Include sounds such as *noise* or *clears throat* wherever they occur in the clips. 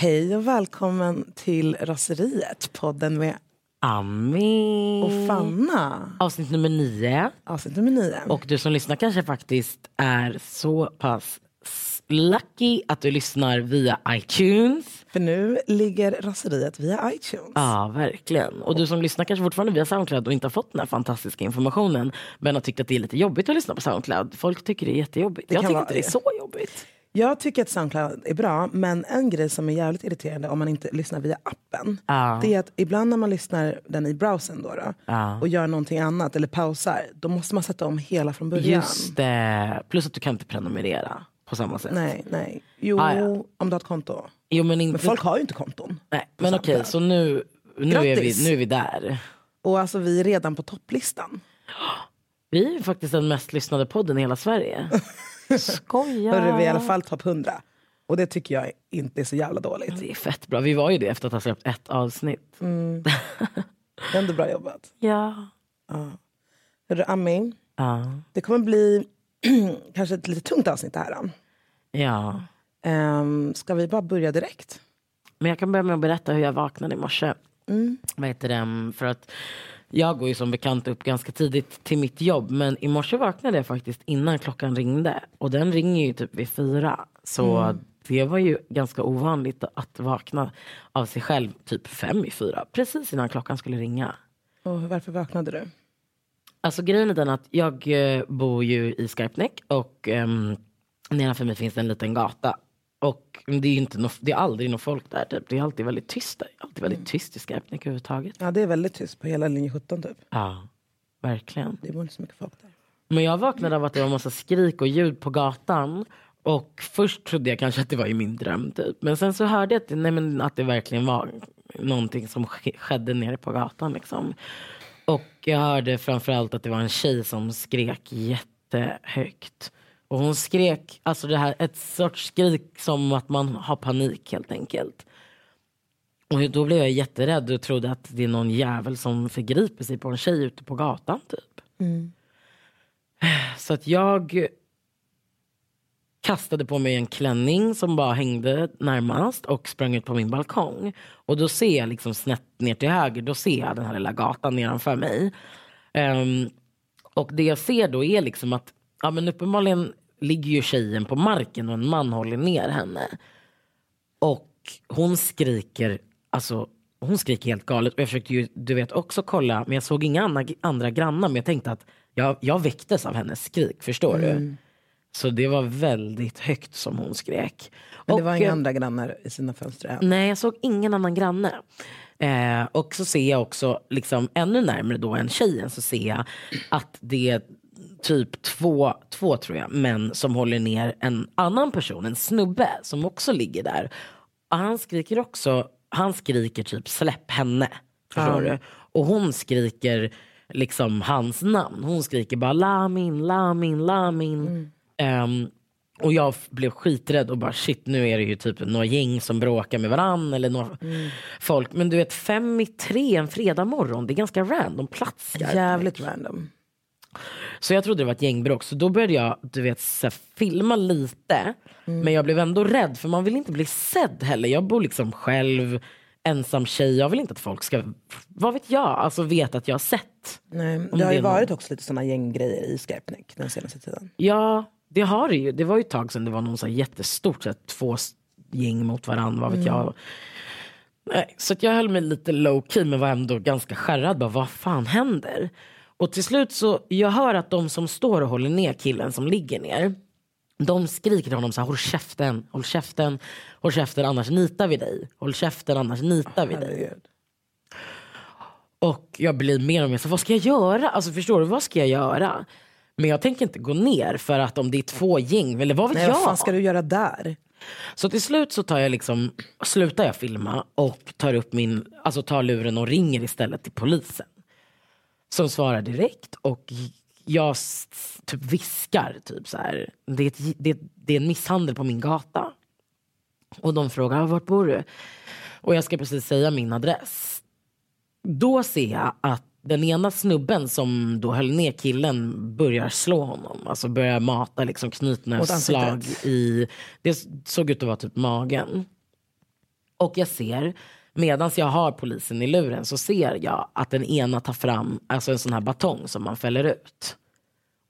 Hej och välkommen till Raseriet, podden med Ami. och Fanna. Avsnitt nummer nio. Avsnitt nummer nio. Och du som lyssnar kanske faktiskt är så pass lucky att du lyssnar via iTunes. För nu ligger Raseriet via iTunes. Ja, verkligen. Och du som lyssnar kanske fortfarande via Soundcloud och inte har fått den här fantastiska informationen men har tyckt att det är lite jobbigt att lyssna på Soundcloud. Folk tycker det är jättejobbigt. Det Jag tycker inte det är så jobbigt. Jag tycker att Soundcloud är bra, men en grej som är jävligt irriterande om man inte lyssnar via appen, Ja. det är att ibland när man lyssnar den i browsern då, då Ja. och gör någonting annat eller pausar, då måste man sätta om hela från början. Just det. Plus att du kan inte prenumerera på samma sätt. Nej, nej. Jo, Ah, ja. om du har ett konto. Jo, men inte... Men folk har ju inte konton. Nej, men okej, Soundcloud. så nu, nu, är vi, nu är vi där. Och alltså vi är redan på topplistan. *gasps* Vi är faktiskt den mest lyssnade podden i hela Sverige. *laughs* Skoja. Hörru, vi är i alla fall topp 100. Och det tycker jag inte är så jävla dåligt. Det är fett bra. Vi var ju det efter att ha släppt ett avsnitt. Det är ändå bra jobbat. Ja. Hörru, Ami, Ja. det kommer bli *clears throat* kanske ett lite tungt avsnitt det här. då. ja. Um, ska vi bara börja direkt? Men jag kan börja med att berätta hur jag vaknade i morse. Vad heter det? För att jag går ju som bekant upp ganska tidigt till mitt jobb. Men i morse vaknade jag faktiskt innan klockan ringde. Och den ringer ju typ vid fyra. Så det var ju ganska ovanligt att vakna av sig själv typ fem i fyra. Precis innan klockan skulle ringa. Och varför vaknade du? Alltså grejen är den att jag eh, bor ju i Skarpnäck och um, nedanför mig finns det en liten gata. Och det är inte nå- det är aldrig något folk där typ. Det är alltid väldigt tyst där. Alltid väldigt tyst i Skarpnäck överhuvudtaget. Ja, det är väldigt tyst på hela linje 17 typ. Ja, verkligen. Det bor inte så mycket folk där. Men jag vaknade av att det var massa skrik och ljud på gatan. Och först trodde jag kanske att det var i min dröm typ. Men sen så hörde jag att det, nej, men att det verkligen var någonting som sk- skedde nere på gatan liksom. Och jag hörde framförallt att det var en tjej som skrek jättehögt. Och hon skrek, alltså det här, ett sorts skrik som att man har panik helt enkelt. Och då blev jag jätterädd och trodde att det är någon jävel som förgriper sig på en tjej ute på gatan typ. Så att jag kastade på mig en klänning som bara hängde närmast och sprang ut på min balkong. Och då ser jag liksom snett ner till höger, då ser jag den här lilla gatan nedanför mig. Um, och det jag ser då är liksom att, ja men uppenbarligen ligger ju tjejen på marken och en man håller ner henne. Och hon skriker, alltså hon skriker helt galet. Och jag försökte ju, du vet, också kolla, men jag såg inga andra, andra grannar. Men jag tänkte att jag, jag väcktes av hennes skrik, förstår du? Så det var väldigt högt som hon skrek. Men det Och, var inga eh, andra grannar i sina fönster än. Nej, jag såg ingen annan granne. Eh, och så ser jag också, liksom, ännu närmare då än tjejen, så ser jag att det typ två, två tror jag, män som håller ner en annan person, en snubbe som också ligger där. Och han skriker också, han skriker typ släpp henne. Förstår du? Och hon skriker liksom hans namn. Hon skriker bara Lamin, Lamin, Lamin. Ehm, och jag blev skiträdd och bara shit nu är det ju typ några gäng som bråkar med varann eller några folk. Men du vet fem i tre en fredag morgon, det är ganska random plats. Jävligt random. Så jag trodde det var ett gängbråk. Så då började jag du vet, så filma lite. Men jag blev ändå rädd för man vill inte bli sedd heller. Jag bor liksom själv, ensam tjej. Jag vill inte att folk ska, vad vet jag, alltså veta att jag har sett. Nej, det har ju är någon- varit också lite såna gänggrejer i Skarpnäck den senaste tiden. Ja, det har det ju. Det var ju ett tag sedan det var någon så jättestort, så två gäng mot varandra, vad vet jag. Nej, så att jag höll mig lite low key men var ändå ganska skärrad. Bara, vad fan händer? Och till slut så, jag hör att de som står och håller ner killen som ligger ner. De skriker till honom så här, håll käften, håll käften, håll käften annars nitar vi dig. Håll käften annars nitar vi dig. Och jag blir mer och mer så vad ska jag göra? Alltså förstår du, vad ska jag göra? Men jag tänker inte gå ner för att om det är två gäng, eller vad vet Nej, jag? vad fan ska du göra där? Så till slut så tar jag liksom, slutar jag filma och tar upp min, alltså tar luren och ringer istället till polisen. Som svarar direkt och jag typ viskar typ så här. Det är, ett, det, det är en misshandel på min gata. Och de frågar, "Ah, vart bor du? Och jag ska precis säga min adress. Då ser jag att den ena snubben som då höll ner killen börjar slå honom. Alltså börjar mata liksom knytnävsslag i, det såg ut att vara typ magen. Och jag ser, medan jag har polisen i luren så ser jag att den ena tar fram alltså en sån här batong som man fäller ut.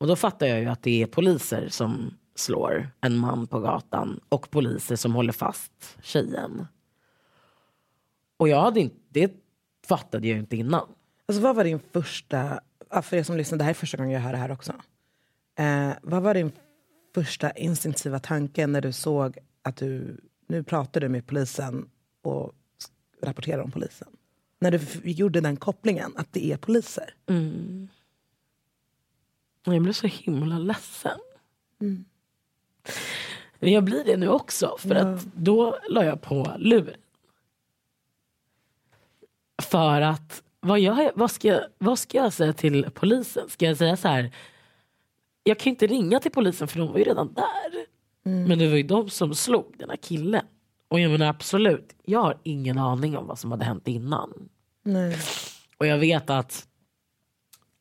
Och då fattar jag ju att det är poliser som slår en man på gatan och poliser som håller fast tjejen. Och jag hade inte, det fattade jag ju inte innan. Alltså, vad var din första, för er som lyssnar, det här är första gången jag hör det här också. Eh, vad var din första instinktiva tanke när du såg att du, nu pratar du med polisen och rapporterar om polisen? När du gjorde den kopplingen, att det är poliser. Och jag blev så himla ledsen. Men jag blir det nu också. För att då la jag på luren. För att, vad, jag, vad, ska, jag- vad ska jag säga till polisen? Ska jag säga så här, jag kan inte ringa till polisen för de var ju redan där. Men det var ju de som slog den här killen. Och jag menar absolut, jag har ingen aning om vad som hade hänt innan. Nej. Och jag vet att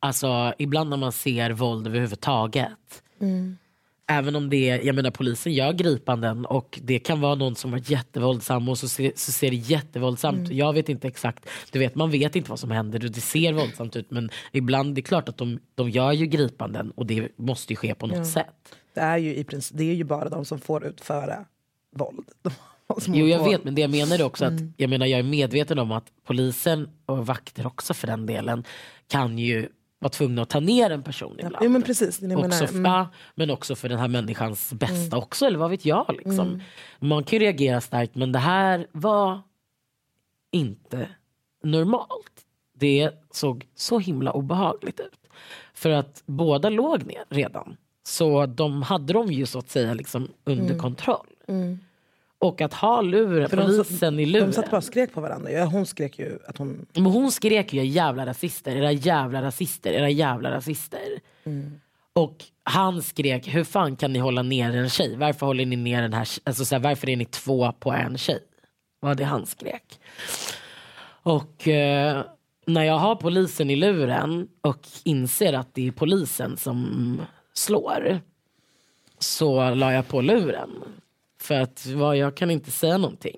alltså, ibland när man ser våld överhuvudtaget. Även om det är, jag menar polisen gör gripanden och det kan vara någon som var jättevåldsam och så ser, så ser det jättevåldsamt Jag vet inte exakt, du vet man vet inte vad som händer och det ser våldsamt ut men ibland det är klart att de, de gör ju gripanden och det måste ju ske på något sätt. Det är, ju i princip, det är ju bara de som får utföra våld. Jo jag vet men det jag menar är också att jag menar jag är medveten om att polisen och vakter också för den delen kan ju vara tvungna att ta ner en person ibland. Jo, men precis, det också, Mm. ja, men också för den här människans bästa också, eller vad vet jag. Liksom. Man kan ju reagera starkt men det här var inte normalt. Det såg så himla obehagligt ut. För att båda låg ner redan. Så de hade de ju så att säga liksom under kontroll. Och att ha luren, Mm. För de polisen satt- i luren. De satt bara och skrek på varandra. Ja, hon skrek ju att hon... Men hon skrek ju jävla rasister, era jävla rasister, era jävla rasister. Och han skrek, hur fan kan ni hålla ner en tjej? Varför håller ni ner den här, alltså så här, varför är ni två på en tjej? Vad det han skrek. Och eh, när jag har polisen i luren och inser att det är polisen som slår så la jag på luren. För att vad, jag kan inte säga någonting.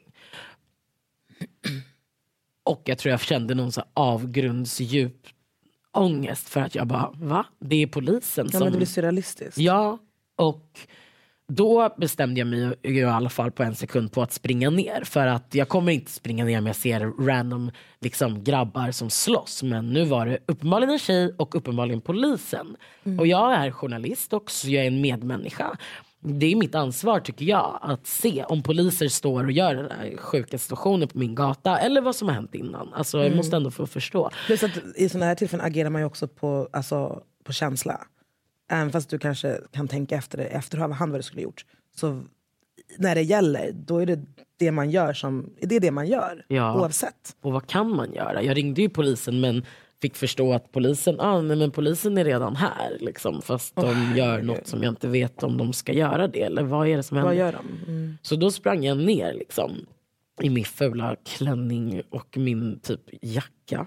Och jag tror jag kände någon så avgrundsdjup ångest för att jag bara, va? Det är polisen Ja, som... men det blir surrealistiskt. Ja, och då bestämde jag mig i alla fall på en sekund på att springa ner. För att jag kommer inte springa ner om jag ser random liksom, grabbar som slåss. Men nu var det uppenbarligen en tjej och uppenbarligen polisen. Och jag är journalist också, jag är en medmänniska. Det är mitt ansvar tycker jag att se om poliser står och gör den här sjuka situationen på min gata. Eller vad som har hänt innan. Alltså, jag måste ändå få förstå. Plus att i sådana här tillfällen agerar man ju också på, alltså, på känsla. Även fast du kanske kan tänka efter det, efterhand vad du skulle gjort. Så när det gäller, då är det det man gör som, det är det man gör. Ja. Oavsett. Och vad kan man göra? Jag ringde ju polisen men fick förstå att polisen, ah, nej, men polisen är redan här. Liksom, fast de gör något som jag inte vet om de ska göra det. Eller vad är det som händer? Vad gör de? Mm. Så då sprang jag ner liksom, i min fula klänning och min typ jacka.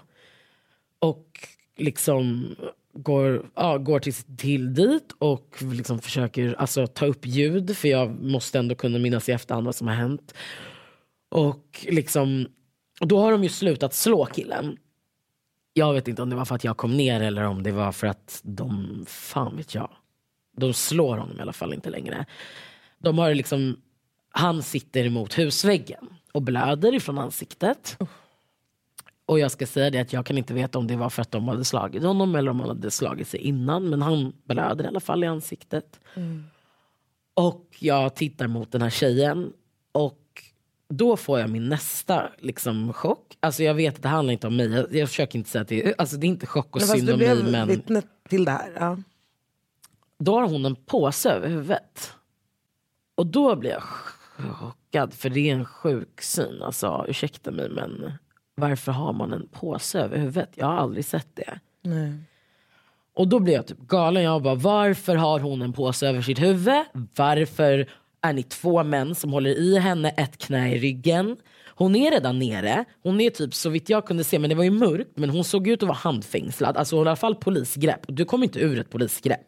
Och liksom går, ja, går till, till dit och liksom försöker alltså, ta upp ljud för jag måste ändå kunna minnas i efterhand vad som har hänt. Och liksom, då har de ju slutat slå killen. Jag vet inte om det var för att jag kom ner eller om det var för att de, fan vet jag. De slår honom i alla fall inte längre. De har liksom, han sitter emot husväggen och blöder ifrån ansiktet. Och jag ska säga det att jag kan inte veta om det var för att de hade slagit honom eller om han hade slagit sig innan. Men han blöder i alla fall i ansiktet. Och jag tittar mot den här tjejen och då får jag min nästa liksom, chock. Alltså jag vet att det handlar inte om mig. Jag, jag försöker inte säga att det är, alltså, det är inte chock och Men synd om mig. blev Men vittne till det här. Ja. då har hon en påse över huvudet. Och då blir jag chockad för det är en sjuk syn. Alltså ursäkta mig men varför har man en påse över huvudet? Jag har aldrig sett det. Nej. Och då blir jag typ galen. Jag bara, varför har hon en påse över sitt huvud? Varför är ni två män som håller i henne ett knä i ryggen? Hon är redan nere. Hon är typ, så vitt jag kunde se, men det var ju mörkt, men hon såg ut att vara handfängslad. Alltså i alla fall polisgrepp. Du kommer inte ur ett polisgrepp.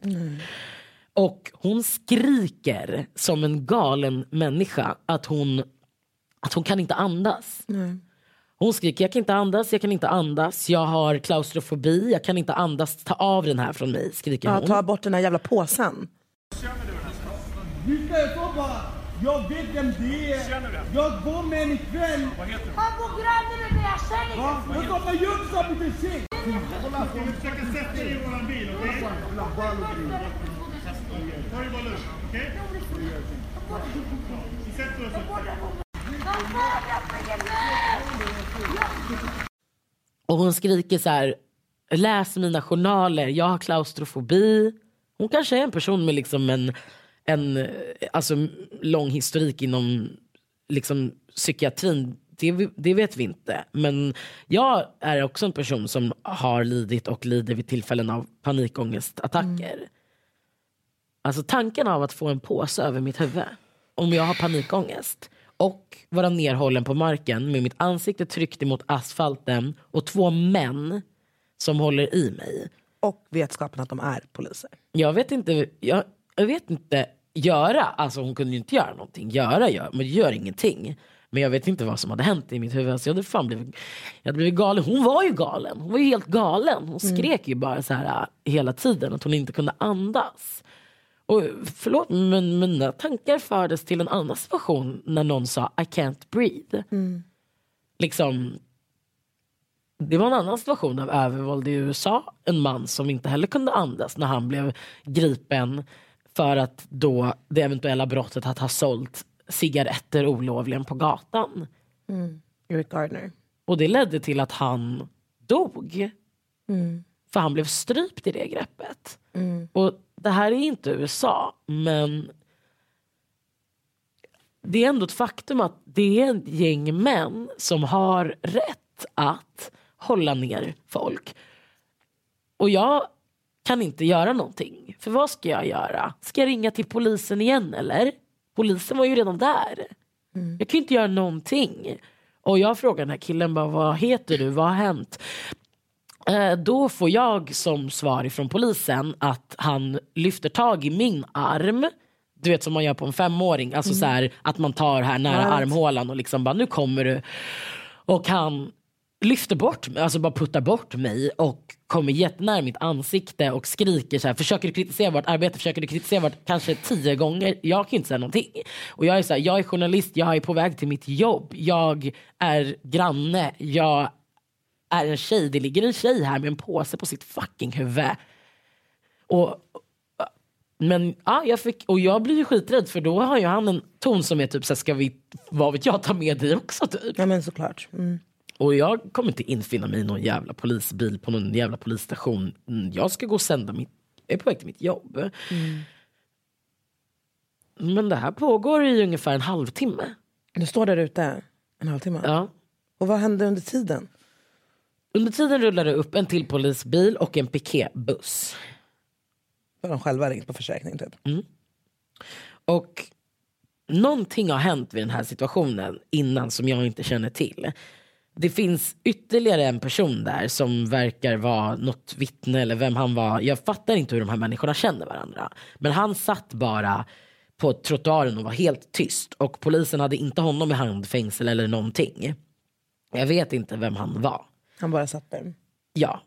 Och hon skriker som en galen människa att hon att hon kan inte andas. Hon skriker jag kan inte andas, jag kan inte andas, jag har klaustrofobi, jag kan inte andas, ta av den här från mig, skriker Ja, hon. ta bort den här jävla påsen. Du ska så bara, jag vet vem det är. Jag går med en ikväll. Han bor granne med mig, jag känner Va? inte. Jag ska göra så att du ser. Ska vi försöka sätta dig i våran bil, okej? Ta det bara lugnt, okej? Vi sätter oss upp. Och hon skriker så här, läs mina journaler, jag har klaustrofobi. Hon kanske är en person med liksom en, en alltså, lång historik inom liksom, psykiatrin. Det, det vet vi inte. Men jag är också en person som har lidit och lider vid tillfällen av panikångestattacker. Alltså tanken av att få en påse över mitt huvud om jag har panikångest och vara nerhållen på marken med mitt ansikte tryckt emot asfalten och två män som håller i mig. Och vetskapen att de är poliser. Jag vet inte, jag, jag vet inte göra, alltså hon kunde ju inte göra någonting. Göra gör, men gör ingenting. Men jag vet inte vad som hade hänt i mitt huvud. Alltså jag, hade fan blivit, jag hade blivit galen. Hon var ju galen. Hon var ju helt galen. Hon skrek ju bara så här äh, hela tiden att hon inte kunde andas. Och förlåt, men mina tankar fördes till en annan situation när någon sa I can't breathe. Liksom, det var en annan situation av övervåld i USA. En man som inte heller kunde andas när han blev gripen för att då det eventuella brottet att ha sålt cigaretter olovligen på gatan. Eric Gardner. Och det ledde till att han dog. För han blev strypt i det greppet. Och det här är inte USA, men det är ändå ett faktum att det är ett gäng män som har rätt att hålla ner folk. Och jag kan inte göra någonting. För vad ska jag göra? Ska jag ringa till polisen igen eller? Polisen var ju redan där. Jag kan inte göra någonting. Och jag frågar den här killen bara, vad heter du? Vad har hänt? Eh, då får jag som svar ifrån polisen att han lyfter tag i min arm. Du vet som man gör på en femåring. Alltså så här, att man tar här nära vet. armhålan och liksom bara nu kommer du. Och han lyfter bort mig, alltså bara puttar bort mig och kommer jättenära mitt ansikte och skriker så här, försöker du kritisera vårt arbete, försöker du kritisera vårt kanske tio gånger. Jag kan inte säga någonting. Och jag är så här, jag är journalist, jag är på väg till mitt jobb, jag är granne, jag är en tjej, det ligger en tjej här med en påse på sitt fucking huvud. Och, men ja, jag fick, och jag blir ju skiträdd för då har ju han en ton som är typ så här, ska vi, vad vet jag, ta med dig också typ. Ja men såklart. Mm. Och jag kommer inte infinna mig i någon jävla polisbil på någon jävla polisstation. Mm, Jag ska gå och sända mitt, jag är på väg till mitt jobb. Men det här pågår i ungefär en halvtimme. Du står där ute en halvtimme. Ja. Och vad hände under tiden? Under tiden rullar det upp en till polisbil och en piketbuss. För de själva ringt på försäkring typ. Och någonting har hänt vid den här situationen innan som jag inte känner till. Det finns ytterligare en person där som verkar vara något vittne eller vem han var. Jag fattar inte hur de här människorna känner varandra. Men han satt bara på trottoaren och var helt tyst och polisen hade inte honom i handfängsel eller någonting. Jag vet inte vem han var. Han bara satt där. Ja.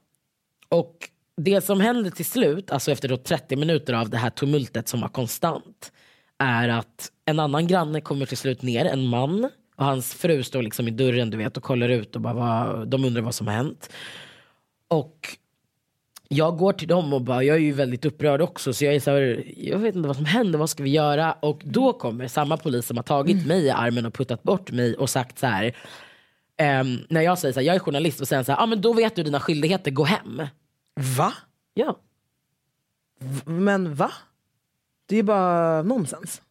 Och det som händer till slut, alltså efter då 30 minuter av det här tumultet som var konstant, är att en annan granne kommer till slut ner, en man, och hans fru står liksom i dörren du vet och kollar ut och bara vad, de undrar vad som har hänt. Och jag går till dem och bara, jag är ju väldigt upprörd också så jag är så här, jag vet inte vad som händer, vad ska vi göra? Och då kommer samma polis som har tagit mig i armen och puttat bort mig och sagt så här, ehm, när jag säger så här, jag är journalist och säger så här, ah, men då vet du dina skyldigheter, gå hem. Va? Ja. V- Men va? Det är bara nonsens.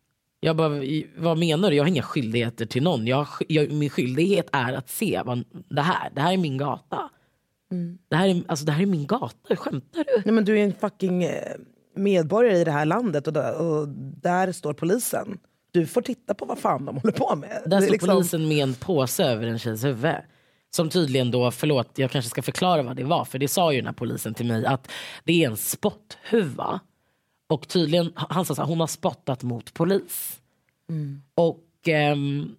Jag bara, "I- vad menar du? Jag har inga skyldigheter till någon. Jag, jag, min skyldighet är att se vad, det här. Det här är min gata. Det, här är, alltså, det här är min gata. Skämtar du? Nej, men du är en fucking eh, medborgare i det här landet och där, och där står polisen. Du får titta på vad fan de håller på med. Där står liksom- polisen med en påse över en tjejs huvud. Som tydligen då, förlåt jag kanske ska förklara vad det var. För det sa ju den här polisen till mig att det är en spotthuva. Och tydligen, han sa så här, hon har spottat mot polis. Och ehm,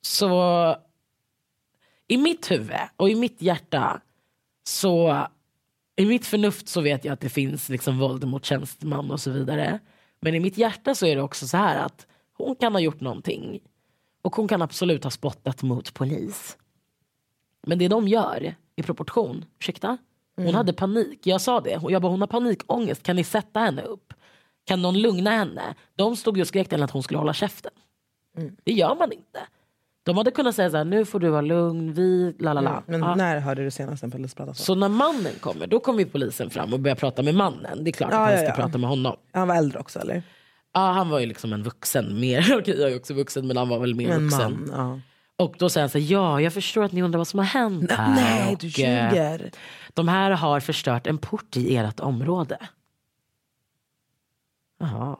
så i mitt huvud och i mitt hjärta så i mitt förnuft så vet jag att det finns liksom våld mot tjänsteman och så vidare. Men i mitt hjärta så är det också så här att hon kan ha gjort någonting. Och hon kan absolut ha spottat mot polis. Men det de gör i proportion, ursäkta? Hon hade panik, jag sa det. Jag bara, hon har panikångest, kan ni sätta henne upp? Kan någon lugna henne? De stod ju och skrek till henne att hon skulle hålla käften. Det gör man inte. De hade kunnat säga så här, nu får du vara lugn, vi, la la la. Men Ja. när hörde du senast en polis prata så? Så när mannen kommer, då kommer polisen fram och börjar prata med mannen. Det är klart Ja, att han ja, ska prata med honom. Han var äldre också eller? Ja, han var ju liksom en vuxen, mer, *laughs* okej jag är också vuxen men han var väl mer En vuxen. man. Och då säger han så här, ja jag förstår att ni undrar vad som har hänt här. Nej, du Och, eh, ljuger. De här har förstört en port i ert område. Jaha.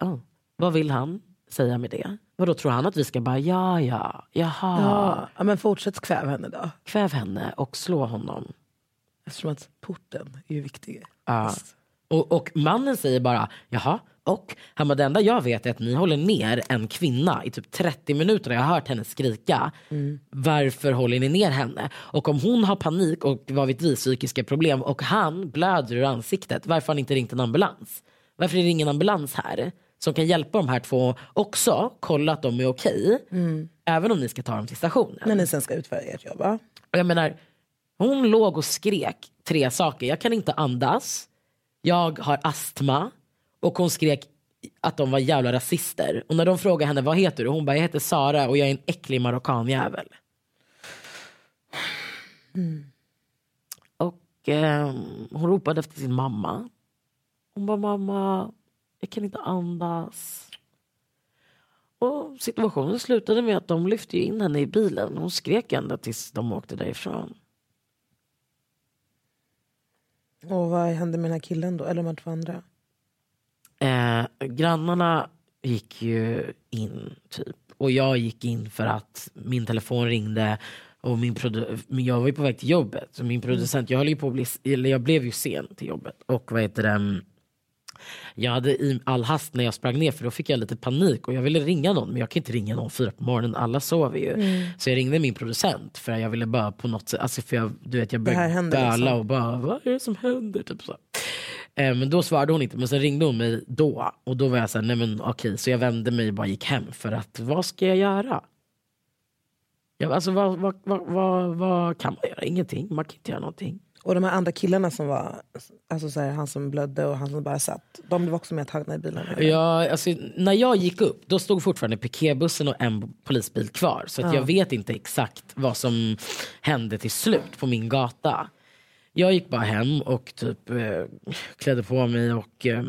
Oh. Vad vill han säga med det? Vad då tror han att vi ska bara, ja ja, jaha. Ja. ja, men fortsätt kväv henne då. Kväv henne och slå honom. Eftersom att porten är ju viktig. Ja. Och, och mannen säger bara, jaha, och? Han bara, det enda jag vet är att ni håller ner en kvinna i typ 30 minuter. Jag har hört henne skrika. Varför håller ni ner henne? Och om hon har panik och vad vet vi, psykiska problem och han blöder ur ansiktet, varför har ni inte ringt en ambulans? Varför är det ingen ambulans här? Som kan hjälpa de här två också, kolla att de är okej. Även om ni ska ta dem till stationen. När ni sen ska utföra ert jobb. va? Och jag menar, hon låg och skrek tre saker. Jag kan inte andas, jag har astma och hon skrek att de var jävla rasister. Och när de frågade henne vad heter du? Hon bara jag heter Sara och jag är en äcklig marockanjävel. Och ehm, hon ropade efter sin mamma. Hon bara mamma, jag kan inte andas. Och situationen slutade med att de lyfte in henne i bilen. Hon skrek ända tills de åkte därifrån. Och vad hände med den här killen då? Eller de här två andra? Eh, grannarna gick ju in typ. Och jag gick in för att min telefon ringde. Och min jag var ju på väg till jobbet. Så min producent, jag, höll ju på bli, eller jag blev ju sen till jobbet. Och vad heter det? mm, Jag hade i all hast när jag sprang ner för då fick jag lite panik och jag ville ringa någon men jag kan inte ringa någon fyra på morgonen, alla sover ju. Så jag ringde min producent för jag ville bara på något sätt, alltså för jag, du vet jag började böla liksom. och bara vad är det som händer? Typ så. Eh, Men då svarade hon inte men sen ringde hon mig då och då var jag såhär nej men okej så jag vände mig och bara gick hem för att vad ska jag göra? Jag, alltså vad, vad, vad, vad, kan man göra? Ingenting, man kan inte göra någonting. Och de här andra killarna som var, alltså så här, han som blödde och han som bara satt. De blev också medtagna i bilen. Ja, alltså, när jag gick upp då stod fortfarande piketbussen och en polisbil kvar. Så att jag vet inte exakt vad som hände till slut på min gata. Jag gick bara hem och typ eh, klädde på mig och eh,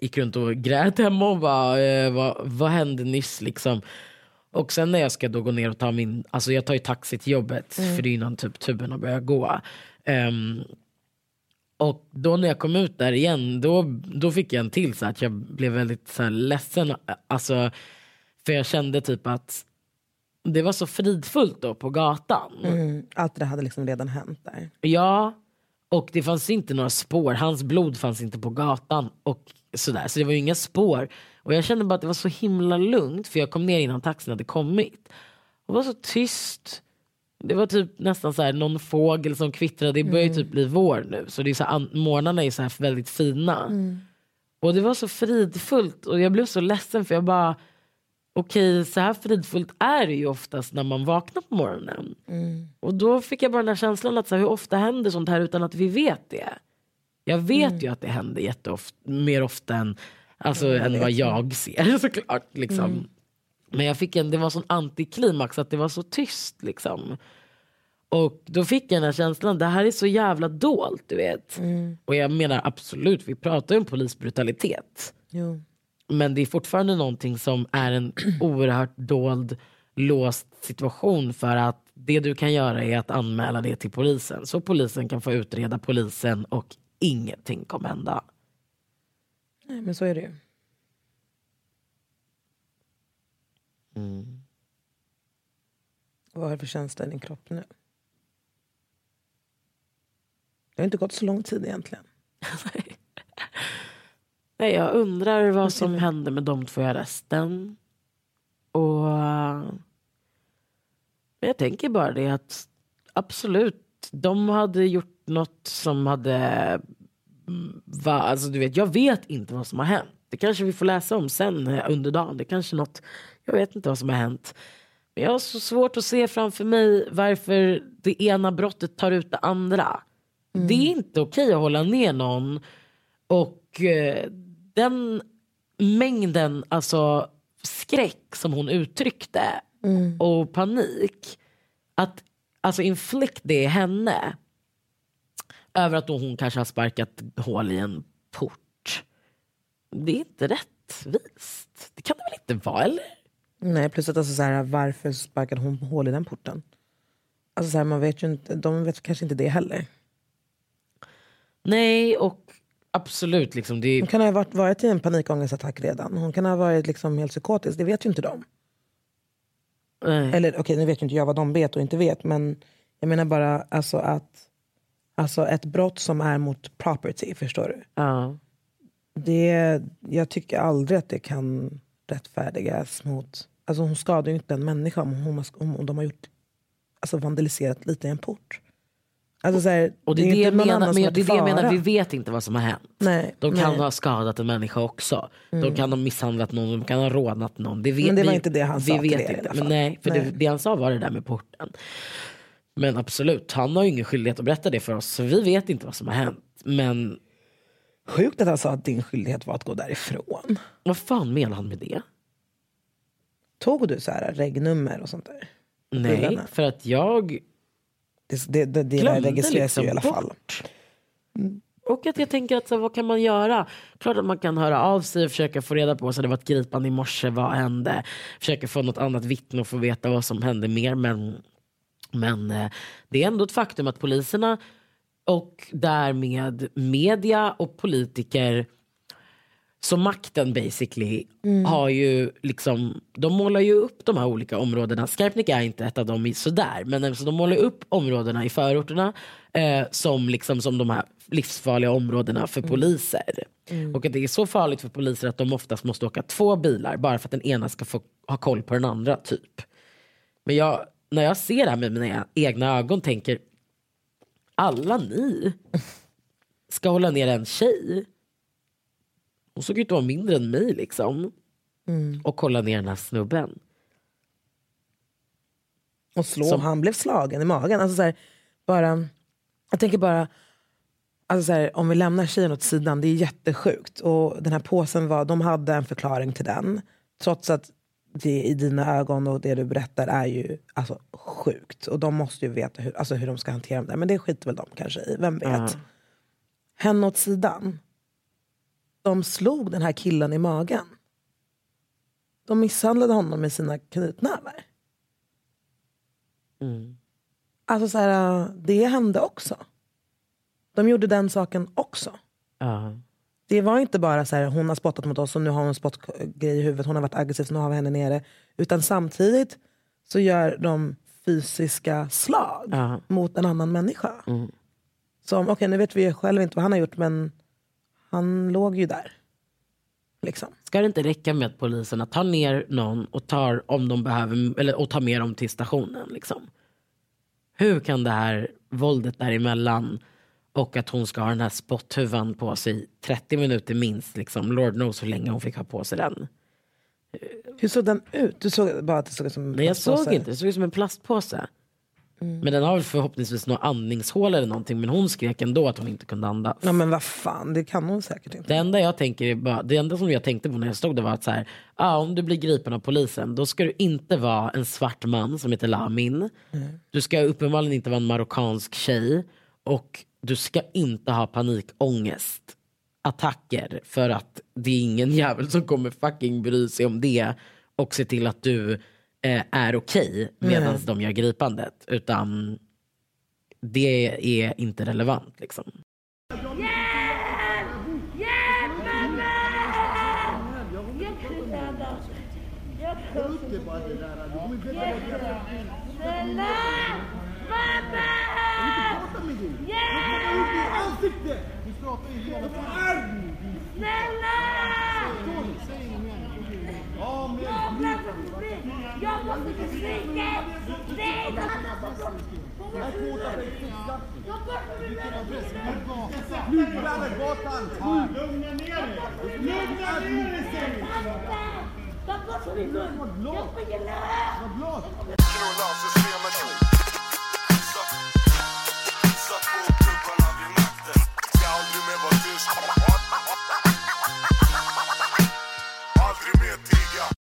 gick runt och grät hemma och bara eh, vad, vad hände nyss liksom. Och sen när jag ska då gå ner och ta min, alltså jag tar ju taxi till jobbet för det är innan typ tuben börjat gå. Ehm, och då när jag kom ut där igen, då, då fick jag en till så att jag blev väldigt så här, ledsen. Alltså, för jag kände typ att det var så fridfullt då på gatan. Mm, allt det hade liksom redan hänt där. Ja, och det fanns inte några spår. Hans blod fanns inte på gatan. och sådär. Så det var ju inga spår. Och jag kände bara att det var så himla lugnt för jag kom ner innan taxin hade kommit. Och det var så tyst. Det var typ nästan så här någon fågel som kvittrade. Det börjar ju typ bli vår nu. Så det är så här, morgnarna är så här väldigt fina. Och det var så fridfullt och jag blev så ledsen för jag bara okej så här fridfullt är det ju oftast när man vaknar på morgonen. Och då fick jag bara den här känslan att så här, hur ofta händer sånt här utan att vi vet det. Jag vet ju att det händer jätteofta, mer ofta än, alltså, än vad jag ser *laughs* såklart. Liksom. Men jag fick en, det var sån antiklimax att det var så tyst liksom. Och då fick jag den här känslan, det här är så jävla dolt du vet. Och jag menar absolut, vi pratar ju om polisbrutalitet. Jo. Men det är fortfarande någonting som är en *clears throat* oerhört dold, låst situation för att det du kan göra är att anmäla det till polisen. Så polisen kan få utreda polisen och ingenting kommer hända. Nej, men så är det ju. Vad har du för känsla i din kropp nu? Det har inte gått så lång tid egentligen. *laughs* Nej, jag undrar vad som hände med de två i arresten. Och men jag tänker bara det att absolut, de hade gjort något som hade... mm, Va, alltså du vet, jag vet inte vad som har hänt. Det kanske vi får läsa om sen eh, under dagen. Det kanske något, jag vet inte vad som har hänt. Men jag har så svårt att se framför mig varför det ena brottet tar ut det andra. Det är inte okej att hålla ner någon. Och eh, den mängden alltså, skräck som hon uttryckte och panik. Att alltså inflict det i henne. Över att hon kanske har sparkat hål i en port. Det är inte rättvist. Det kan det väl inte vara eller? Nej, plus att alltså, så här, varför sparkade hon hål i den porten? Alltså, så här, man vet ju inte, de vet kanske inte det heller. Nej och absolut liksom. Det Hon kan ha varit, varit i en panikångestattack redan. Hon kan ha varit liksom helt psykotisk, det vet ju inte de. nej. Eller okej, nu vet ju inte jag vad de vet och inte vet. Men jag menar bara alltså att alltså ett brott som är mot property, förstår du? Ja. Det, jag tycker aldrig att det kan rättfärdigas mot... Alltså hon skadar ju inte en människa om, hon om de har gjort, alltså vandaliserat lite i en port. Alltså så här, Och det är det, jag menar, men det, är det jag menar, vi vet inte vad som har hänt. Nej, De kan nej. Mm. ha skadat en människa också. De kan ha misshandlat någon, de kan ha rånat någon. Det vet, Men det var vi- inte det han vi sa till vet er i inte. Men nej, för Det, Nej. det han sa var det där med porten. Men absolut, han har ju ingen skyldighet att berätta det för oss. Så vi vet inte vad som har hänt. Men Sjukt att han sa att din skyldighet var att gå därifrån. vad fan menar han med det? Tog du så här regnummer och sånt där? Nej, Bilarna. för att jag Det, det, det, registreras liksom i alla fall. bort. Och att jag tänker att så, vad kan man göra? Klart att man kan höra av sig och försöka få reda på så det var ett gripande i morse, vad hände? Försöka få något annat vittne och få veta vad som hände mer. Men, men eh, det är ändå ett faktum att poliserna och därmed media och politiker så makten basically har ju liksom, de målar ju upp de här olika områdena. Skarpnäck är inte ett av dem sådär, men alltså de målar upp områdena i förorterna eh, som, liksom, som de här livsfarliga områdena för poliser. Och att det är så farligt för poliser att de oftast måste åka två bilar bara för att den ena ska få ha koll på den andra typ. Men jag, när jag ser det här med mina egna ögon tänker alla ni *laughs* ska hålla ner en tjej hon såg ut att vara mindre än mig liksom. Och kolla ner den här snubben. Och slå, Som- han blev slagen i magen. Alltså så här, bara, jag tänker bara, alltså så här, om vi lämnar tjejen åt sidan, det är jättesjukt. Och den här påsen var, de hade en förklaring till den. Trots att det i dina ögon och det du berättar är ju alltså, sjukt. Och de måste ju veta hur, alltså, hur de ska hantera det. Men det skiter väl de kanske i, vem vet. Henne åt sidan. De slog den här killen i magen. De misshandlade honom med sina knytnävar. Alltså så här, det hände också. De gjorde den saken också. Ja. Det var inte bara så här, hon har spottat mot oss och nu har hon en spottgrej i huvudet, hon har varit aggressiv så nu har vi henne nere. Utan samtidigt så gör de fysiska slag Ja. mot en annan människa. Som, okej nu vet vi ju själv inte vad han har gjort men han låg ju där. Liksom. Ska det inte räcka med att poliserna tar ner någon och tar, om de behöver, eller, och tar med dem till stationen? Liksom? Hur kan det här våldet däremellan och att hon ska ha den här spotthuvan på sig 30 minuter minst. Liksom. Lord knows hur länge hon fick ha på sig den. Hur såg den ut? Du såg bara att det såg ut som en Nej jag såg plastpåse. inte, det såg ut som en plastpåse. Men den har väl förhoppningsvis några andningshål eller någonting. Men hon skrek ändå att hon inte kunde andas. Ja men vad fan, det kan hon säkert inte. Det enda jag tänker är bara, det enda som jag tänkte på när jag stod där var att så här, ah, om du blir gripen av polisen då ska du inte vara en svart man som heter Lamin. Du ska uppenbarligen inte vara en marockansk tjej och du ska inte ha panikångest attacker för att det är ingen *laughs* jävel som kommer fucking bry sig om det och se till att du eh, är okej medan de gör gripandet utan det är inte relevant liksom. Hjälp! Hjälp mamma! Jag rädda. Jag kan Snälla! Mamma! Hjälp! Snälla! Ja, men Jag har pratat Jag måste till snickare! Nej! Jag hotar dig fixa. Jag går för min! Lugna ner dig! Lugna ner dig säger vi! Jag går för min mun! Jag springer lös!